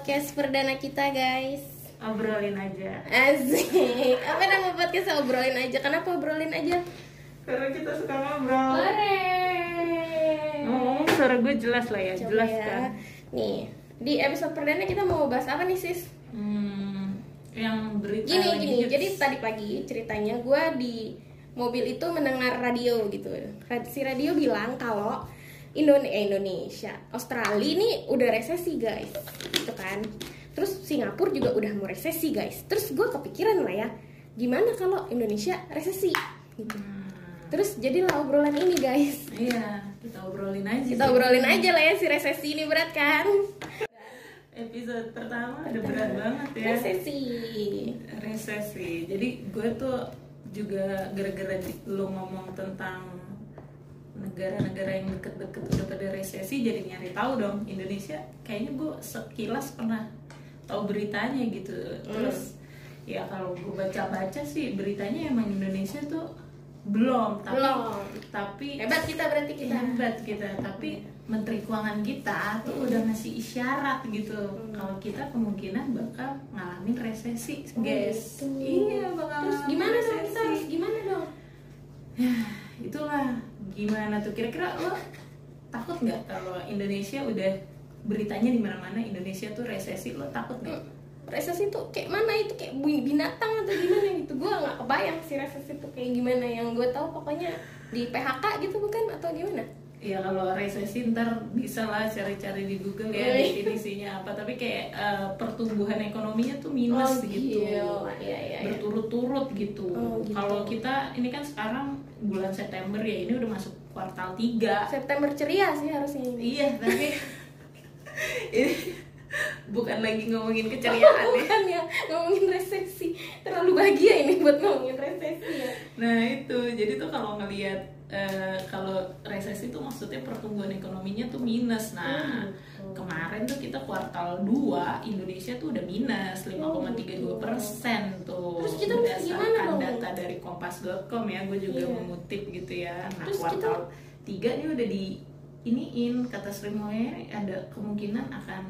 podcast perdana kita guys Obrolin aja Asik Apa nama podcast obrolin aja? Kenapa obrolin aja? Karena kita suka ngobrol Ngomong suara gue jelas lah ya, Coba jelas ya. kan Nih di episode perdana kita mau bahas apa nih sis? hmm, Yang berita Gini lagi gini, hits. jadi tadi pagi ceritanya gue di mobil itu mendengar radio gitu Si radio bilang kalau Indonesia, Australia ini udah resesi guys. Gitu kan? Terus Singapura juga udah mau resesi guys. Terus gue kepikiran lah ya Gimana kalau Indonesia resesi? Gitu. Hmm, Terus jadilah obrolan ini guys. Iya, kita obrolin aja Kita sih. obrolin aja lah ya si resesi ini berat kan? Episode pertama ada berat banget ya. Resesi. Resesi. Jadi gue tuh juga gara-gara lu ngomong tentang negara-negara yang deket-deket udah pada resesi jadi nyari tahu dong Indonesia kayaknya gue sekilas pernah tahu beritanya gitu terus ya kalau gue baca-baca sih beritanya emang Indonesia tuh belum tapi Belum. tapi Hebat kita berarti kita hebat kita tapi Menteri Keuangan kita tuh udah ngasih isyarat gitu Hmm. kalau kita kemungkinan bakal ngalamin resesi Oh, guys gitu. iya bakal Terus gimana dong resesi. kita harus gimana dong? itulah gimana tuh? Kira-kira lo takut nggak kalau Indonesia udah beritanya di mana-mana Indonesia tuh resesi lo takut nggak? Resesi tuh kayak mana itu? Kayak binatang atau gimana gitu? Gue nggak kebayang sih resesi tuh kayak gimana. Yang gue tahu pokoknya di PHK gitu bukan? Atau gimana? Ya kalau resesi ntar bisa lah cari-cari di Google ya Oh, iya. definisinya apa tapi kayak eh, pertumbuhan ekonominya tuh minus Oh, gitu gila. Iya, iya, iya. berturut-turut gitu. Oh, gitu. Kalau kita ini kan sekarang bulan September ya ini udah masuk kuartal 3 September ceria sih harusnya ini Iya tapi ini bukan lagi ngomongin keceriaan ya. Bukan ya ngomongin resesi Terlalu bahagia ini buat ngomongin resesi ya Nah itu jadi tuh kalau ngelihat eh, kalau resesi itu maksudnya pertumbuhan ekonominya tuh minus. Nah Oh, kemarin tuh kita kuartal 2 Indonesia tuh udah minus 5,32 persen tuh Terus kita gimana berdasarkan dong? data dari kompas.com ya gue juga Iya. mengutip gitu ya. Nah Terus kuartal 3 ini udah di iniin kata Sri Mulyani ada kemungkinan akan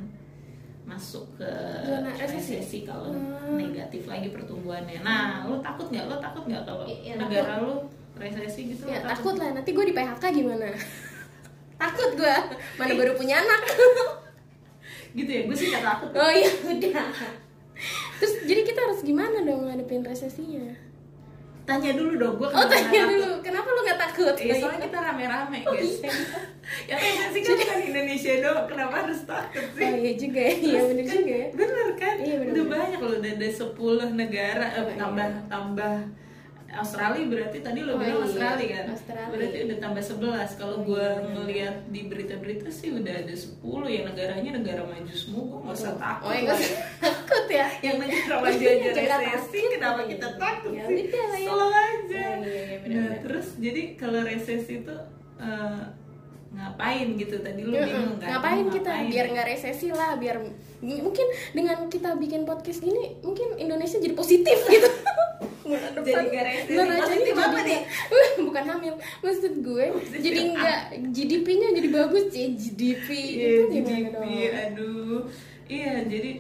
masuk ke Zona resesi? resesi kalau Hmm. negatif lagi pertumbuhannya. Nah, lo takut nggak? Lo takut nggak kalau Iya, negara lo resesi gitu? Ya takut lah nanti gue di PHK gimana? takut gue Mana baru punya anak Gitu ya? Gue sih nggak takut. Oh iya udah. Terus jadi kita harus gimana dong ngadepin resesinya? Tanya dulu dong, gue Oh tanya dulu, kenapa lu nggak takut? Iya, soalnya kita rame-rame Oh, guys. iya. ya resesi kan bukan Indonesia doang, kenapa harus takut sih? Oh iya juga ya, iya bener kan- juga ya. Bener kan? Iya, bener, udah bener. banyak loh, udah ada 10 negara eh, Oh, iya. tambah tambah Australia berarti tadi Oh, lo bilang iya. Australia kan? Australia. Berarti udah tambah 11 Kalau Oh, gue iya. ngeliat di berita-berita sih udah ada 10 ya negaranya negara maju semua Gue gak usah takut Oh iya lah. nggak usah takut ya. Yang negara maju aja resesi takut. Kenapa kita takut Ya sih? ya. Aja Oh, iya, iya, Nah terus jadi kalau resesi itu eh, ngapain gitu tadi lu bingung kan Ngapain Mau kita biar nggak resesi lah, biar mungkin dengan kita bikin podcast gini mungkin Indonesia jadi positif gitu. Jadi nggak neracanya Positif jadi apa nih? Bukan hamil. Maksud gue jadi nggak GDP-nya jadi bagus sih GDP Iya, itu GDP, dong? aduh iya jadi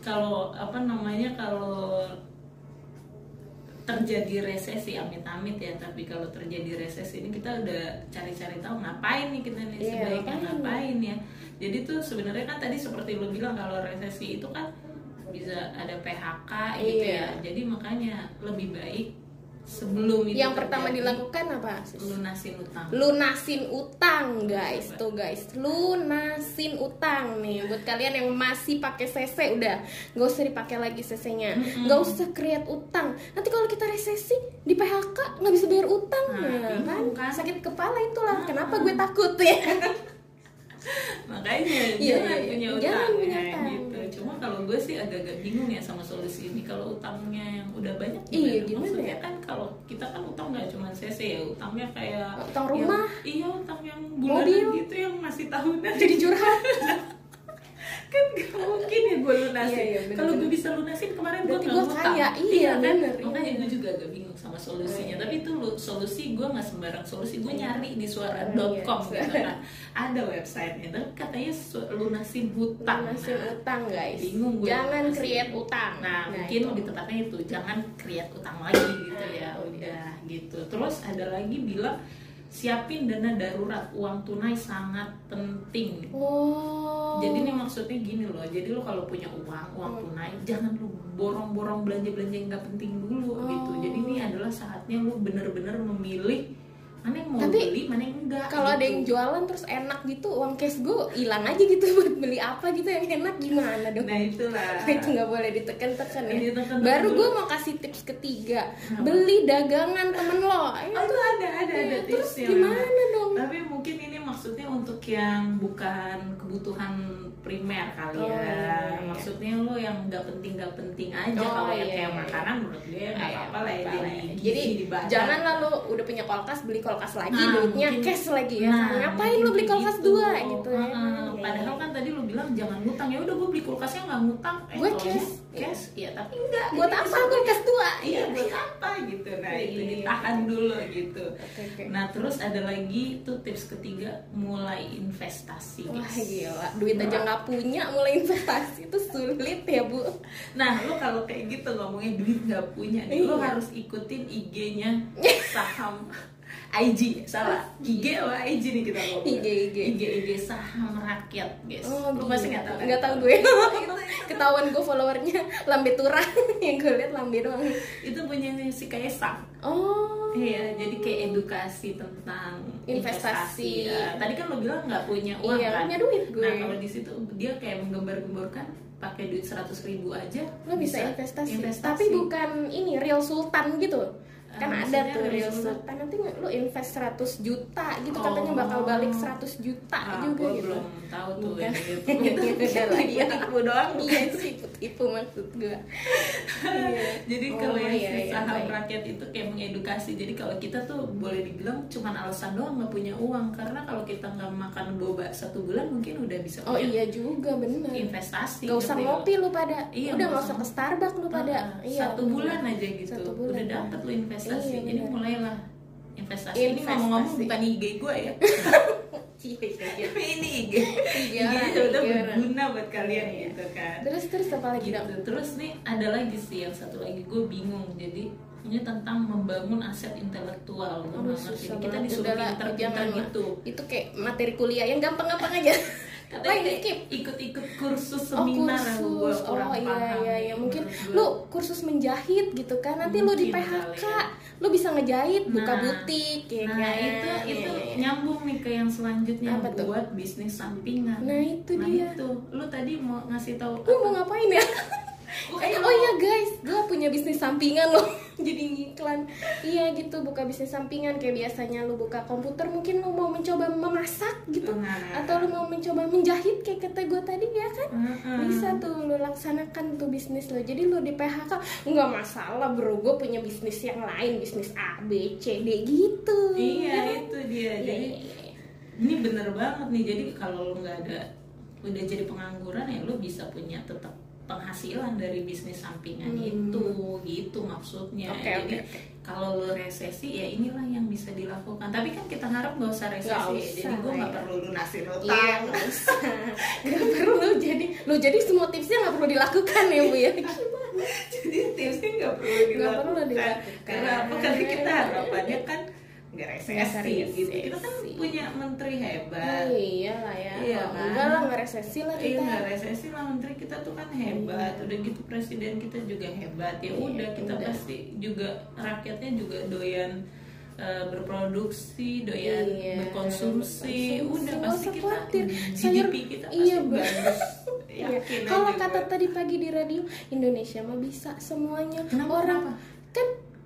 kalau apa namanya kalau terjadi resesi amit-amit ya tapi kalau terjadi resesi ini kita udah cari-cari tahu ngapain nih kita nih Iya, sebaiknya ngapain? ya jadi tuh sebenarnya kan tadi seperti lu bilang kalau resesi itu kan bisa ada PHK gitu Iya. ya jadi makanya lebih baik sebelum itu Yang pertama terjadi, dilakukan apa? lunasin utang lunasin utang guys tuh guys lunasin utang nih buat kalian yang masih pakai CC udah nggak usah dipakai lagi CC-nya nggak usah create utang nanti kalau kita resesi di PHK nggak bisa bayar utang Nah, ya kan? kan? sakit kepala itulah Nah. kenapa gue takut ya makanya Iya, jangan iya, punya iya. utang Jangan punya ya, utang. Kalau gue sih agak-agak bingung ya sama solusi ini kalau utangnya yang udah banyak Iya, gimana maksudnya ya? kan kalau kita kan utang nggak cuma CC ya utangnya kayak Utang yang- rumah. iya utang yang bulanan Mobil. gitu yang masih tahunan jadi curhat mungkin ya gue lunasin Iya, iya, kalau gue bisa lunasin kemarin gue nggak ngutang kaya. Iya, kan bener, makanya iya. gue juga agak bingung sama solusinya Iya. tapi itu lu, solusi gue nggak sembarang solusi gue Iya. nyari di suara.com Iya. gitu kan ada websitenya tapi katanya lunasin hutang lunasin Nah, utang guys bingung gue jangan lunasin. create utang Nah, mungkin itu. lebih tepatnya itu jangan create utang lagi gitu Nah, ya. itu Udah gitu. Terus ada lagi bilang siapin dana darurat, uang tunai sangat penting. oh Jadi ini maksudnya gini loh. Jadi lo kalau punya uang, uang Hmm. tunai, jangan lu borong-borong belanja-belanja yang nggak penting dulu gitu. Oh. Jadi ini adalah saatnya lo bener-bener memilih mana yang mau Tapi, beli, mana yang enggak. kalau ada gitu. yang jualan terus enak gitu uang cash gue hilang aja gitu buat beli apa gitu yang enak gimana dong Nah itulah. itu nggak boleh ditekan-tekan ya Ditekan-tekan baru gue mau kasih tips ketiga Apa? beli dagangan temen lo Oh, itu ada ada ada Iya, terus tipsnya. gimana dong Tapi mungkin ini maksudnya untuk yang bukan kebutuhan primer kali Oh, ya. iya, iya. Maksudnya lo yang nggak penting nggak penting aja Oh, kalau yang iya, kayak iya. makanan menurut gue nggak Iya, apa-apa lah ya jadi lah ya. jadi jangan lalu udah punya kulkas beli kulkas lagi Nah, duitnya mungkin- cash lagi ya Nah, ngapain mungkin beli kulkas gitu. dua gitu ya Heeh. Padahal kan tadi lo bilang jangan ngutang ya udah gue beli kulkasnya nggak ngutang. Eh, Gue cash. cash. Iya tapi enggak. buat apa kulkas dua Iya buat apa gitu. Nah itu Iya. ditahan dulu gitu. Nah terus ada lagi tuh tips ketiga mulai investasi. Wah guys. gila, duit aja nggak punya mulai investasi itu sulit ya bu. Nah, lo kalau kayak gitu ngomongin duit nggak punya nih, lo Iya. harus ikutin IG-nya saham IG, salah. IG apa IG nih kita ngomong. IG, IG. IG, IG saham rakyat, guys. Oh, lo pasti nggak tahu. Nggak tahu gue. Ketahuan gue followernya lambe turang yang gue liat lambe doang. Itu punya si Kaisang. Oh. Iya, jadi kayak edukasi tentang Investasi. Ya, tadi kan lo bilang nggak punya uang Iya, kan? punya duit gue. Nah, kalau di situ dia kayak menggembar-gemborkan pakai duit 100 ribu aja Lo bisa, investasi. investasi. Tapi bukan ini real sultan gitu. Kan Ah, ada maksudnya tuh sultan. sultan. Nanti lo invest 100 juta gitu katanya bakal Oh. balik 100 juta Ah, juga gua gitu. belum tahu tuh Bukan. yang gitu. Lah, iya. tipu doang Iya sih, tipu maksud gue. Iya. Jadi Oh, kalau yang iya, si iya, saham baik. rakyat itu kayak mengedukasi. Jadi kalau kita tuh boleh dibilang cuman alasan doang nggak punya uang karena kalau kita nggak makan boba satu bulan mungkin udah bisa Oh iya juga bener. investasi. Gak usah ngerti ngopi lu pada. Iya, Udah gak usah ke Starbucks lu pada. Ah, iya. satu bulan aja gitu udah dapat lu investasi Iya, jadi bener. mulailah investasi. ini Investasi. ngomong-ngomong bukan IG gue ya Iya, iya, iya. tapi ini IG IG IG berguna buat kalian Iya. gitu kan Terus terus apa lagi dong? gitu terus nih ada lagi sih yang satu lagi gue bingung jadi ini tentang membangun aset intelektual ngerti susah kita disuruh pinter-pinter gitu Itu kayak materi kuliah yang gampang-gampang aja. Ini skip? ikut-ikut kursus Oh seminar yang gue kursus, kurang oh iya paham iya iya mungkin menurut gue. lu kursus menjahit gitu kan nanti lu di Mungkin PHK kali ya. lu bisa ngejahit buka Nah, butik ya nah kan itu Iya, itu iya, iya. nyambung nih ke yang selanjutnya Apa tuh? buat bisnis sampingan Nah, itu nah dia. itu lu tadi mau ngasih tahu Lu mau ngapain ya? Eh, oh iya guys, gue punya bisnis sampingan loh. Jadi ngiklan. Iya gitu, buka bisnis sampingan. Kayak biasanya lu buka komputer Mungkin lu mau mencoba memasak gitu. Nah. Atau lu mau mencoba menjahit Kayak kata gue tadi ya kan. Bisa tuh lu laksanakan tuh bisnis lo Jadi lu di PHK Nggak masalah bro, gue punya bisnis yang lain Bisnis A, B, C, D gitu. Iya Ya. itu dia. Iya, jadi iya, iya. ini bener banget nih. Jadi kalau lu nggak ada udah jadi pengangguran ya lu bisa punya tetap penghasilan dari bisnis sampingan Hmm. itu gitu maksudnya Oke, jadi oke, oke. kalau lu resesi ya inilah yang bisa dilakukan tapi kan kita harap nggak usah resesi ya. usah jadi gue nggak ya. perlu lunasin utang Iya. Nggak perlu jadi, lo jadi semua tipsnya nggak perlu dilakukan ya bu ya. Gimana? jadi tipsnya nggak perlu dilakukan perlu dilakukan. karena apa karena kita harapannya kan nggak resesi resesi. gitu kita kan punya menteri hebat iya lah ya. Iya Oh, kan? Enggak lah nggak resesi lah Iya kita. nggak resesi lah menteri kita tuh kan hebat, udah gitu presiden kita juga hebat ya Iya, udah kita udah. pasti juga rakyatnya juga doyan eh, berproduksi, doyan Iya, berkonsumsi, berkonsumsi. udah pasti kita khawatir. GDP Sayur- kita iya, pasti bener. bagus. Iya. Kalau kata tadi pagi di radio Indonesia mah bisa semuanya. Kenapa, Orang kenapa?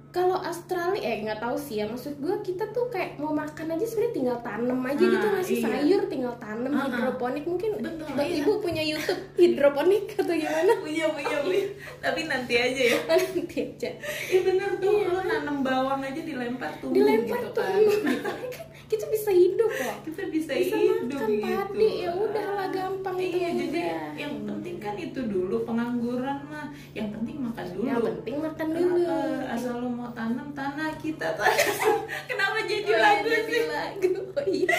Kalau Australia eh nggak tahu sih ya maksud gue kita tuh kayak mau makan aja sebenarnya tinggal tanam aja Ah, gitu ngasih iya. sayur tinggal tanam Ah, ah. hidroponik mungkin Betul, iya. ibu punya YouTube hidroponik atau gimana punya punya punya, tapi nanti aja ya. nanti aja Iya bener tuh, Iya. lo nanam bawang aja dilempar tumbuh dilempar gitu tuh kan. kita bisa hidup kok. Kita bisa, bisa hidup makan gitu. padi. Ya udahlah gampang itu iya jadi udah. yang penting kan itu dulu pengangguran mah yang penting makan dulu. yang penting makan dulu. Eh, asal lo mau tanam tanah kita tuh kenapa jadi Oh, lagu jadi sih? lagu. Oh, iya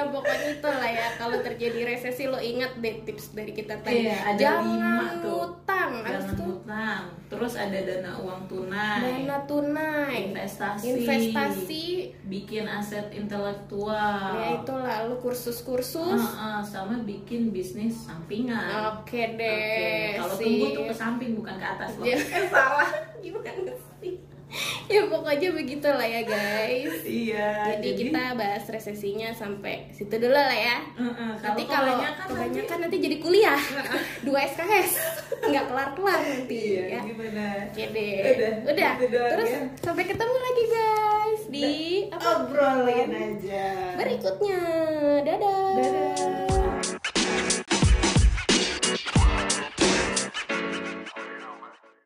ya, itu ya pokoknya itu lah ya. Kalau terjadi resesi lo ingat deh tips dari kita tadi. Iya, ada jangan lima tuh. utang jangan itu utang terus ada dana uang tunai. Dana tunai. Investasi. Investasi. Bikin aset intelektual. Ya itulah. Lo kursus-kursus. Ah, ah, sama bikin bisnis sampingan. Oke deh Oke, kalau tumbuh tuh ke samping bukan ke atas loh Ya. eh salah. Gimana sih ya pokoknya begitulah ya guys. Iya jadi, kita bahas resesinya sampai situ dulu lah ya. Heeh, nanti kalau kebanyakan kebanyakan, nanti, jadi kuliah. Dua SKS nggak kelar kelar nanti iya ya. gimana? Oke deh. Udah, udah. gitu doang terus ya. sampai ketemu lagi guys di apa? obrolin aja. Berikutnya. Dadah. Dadah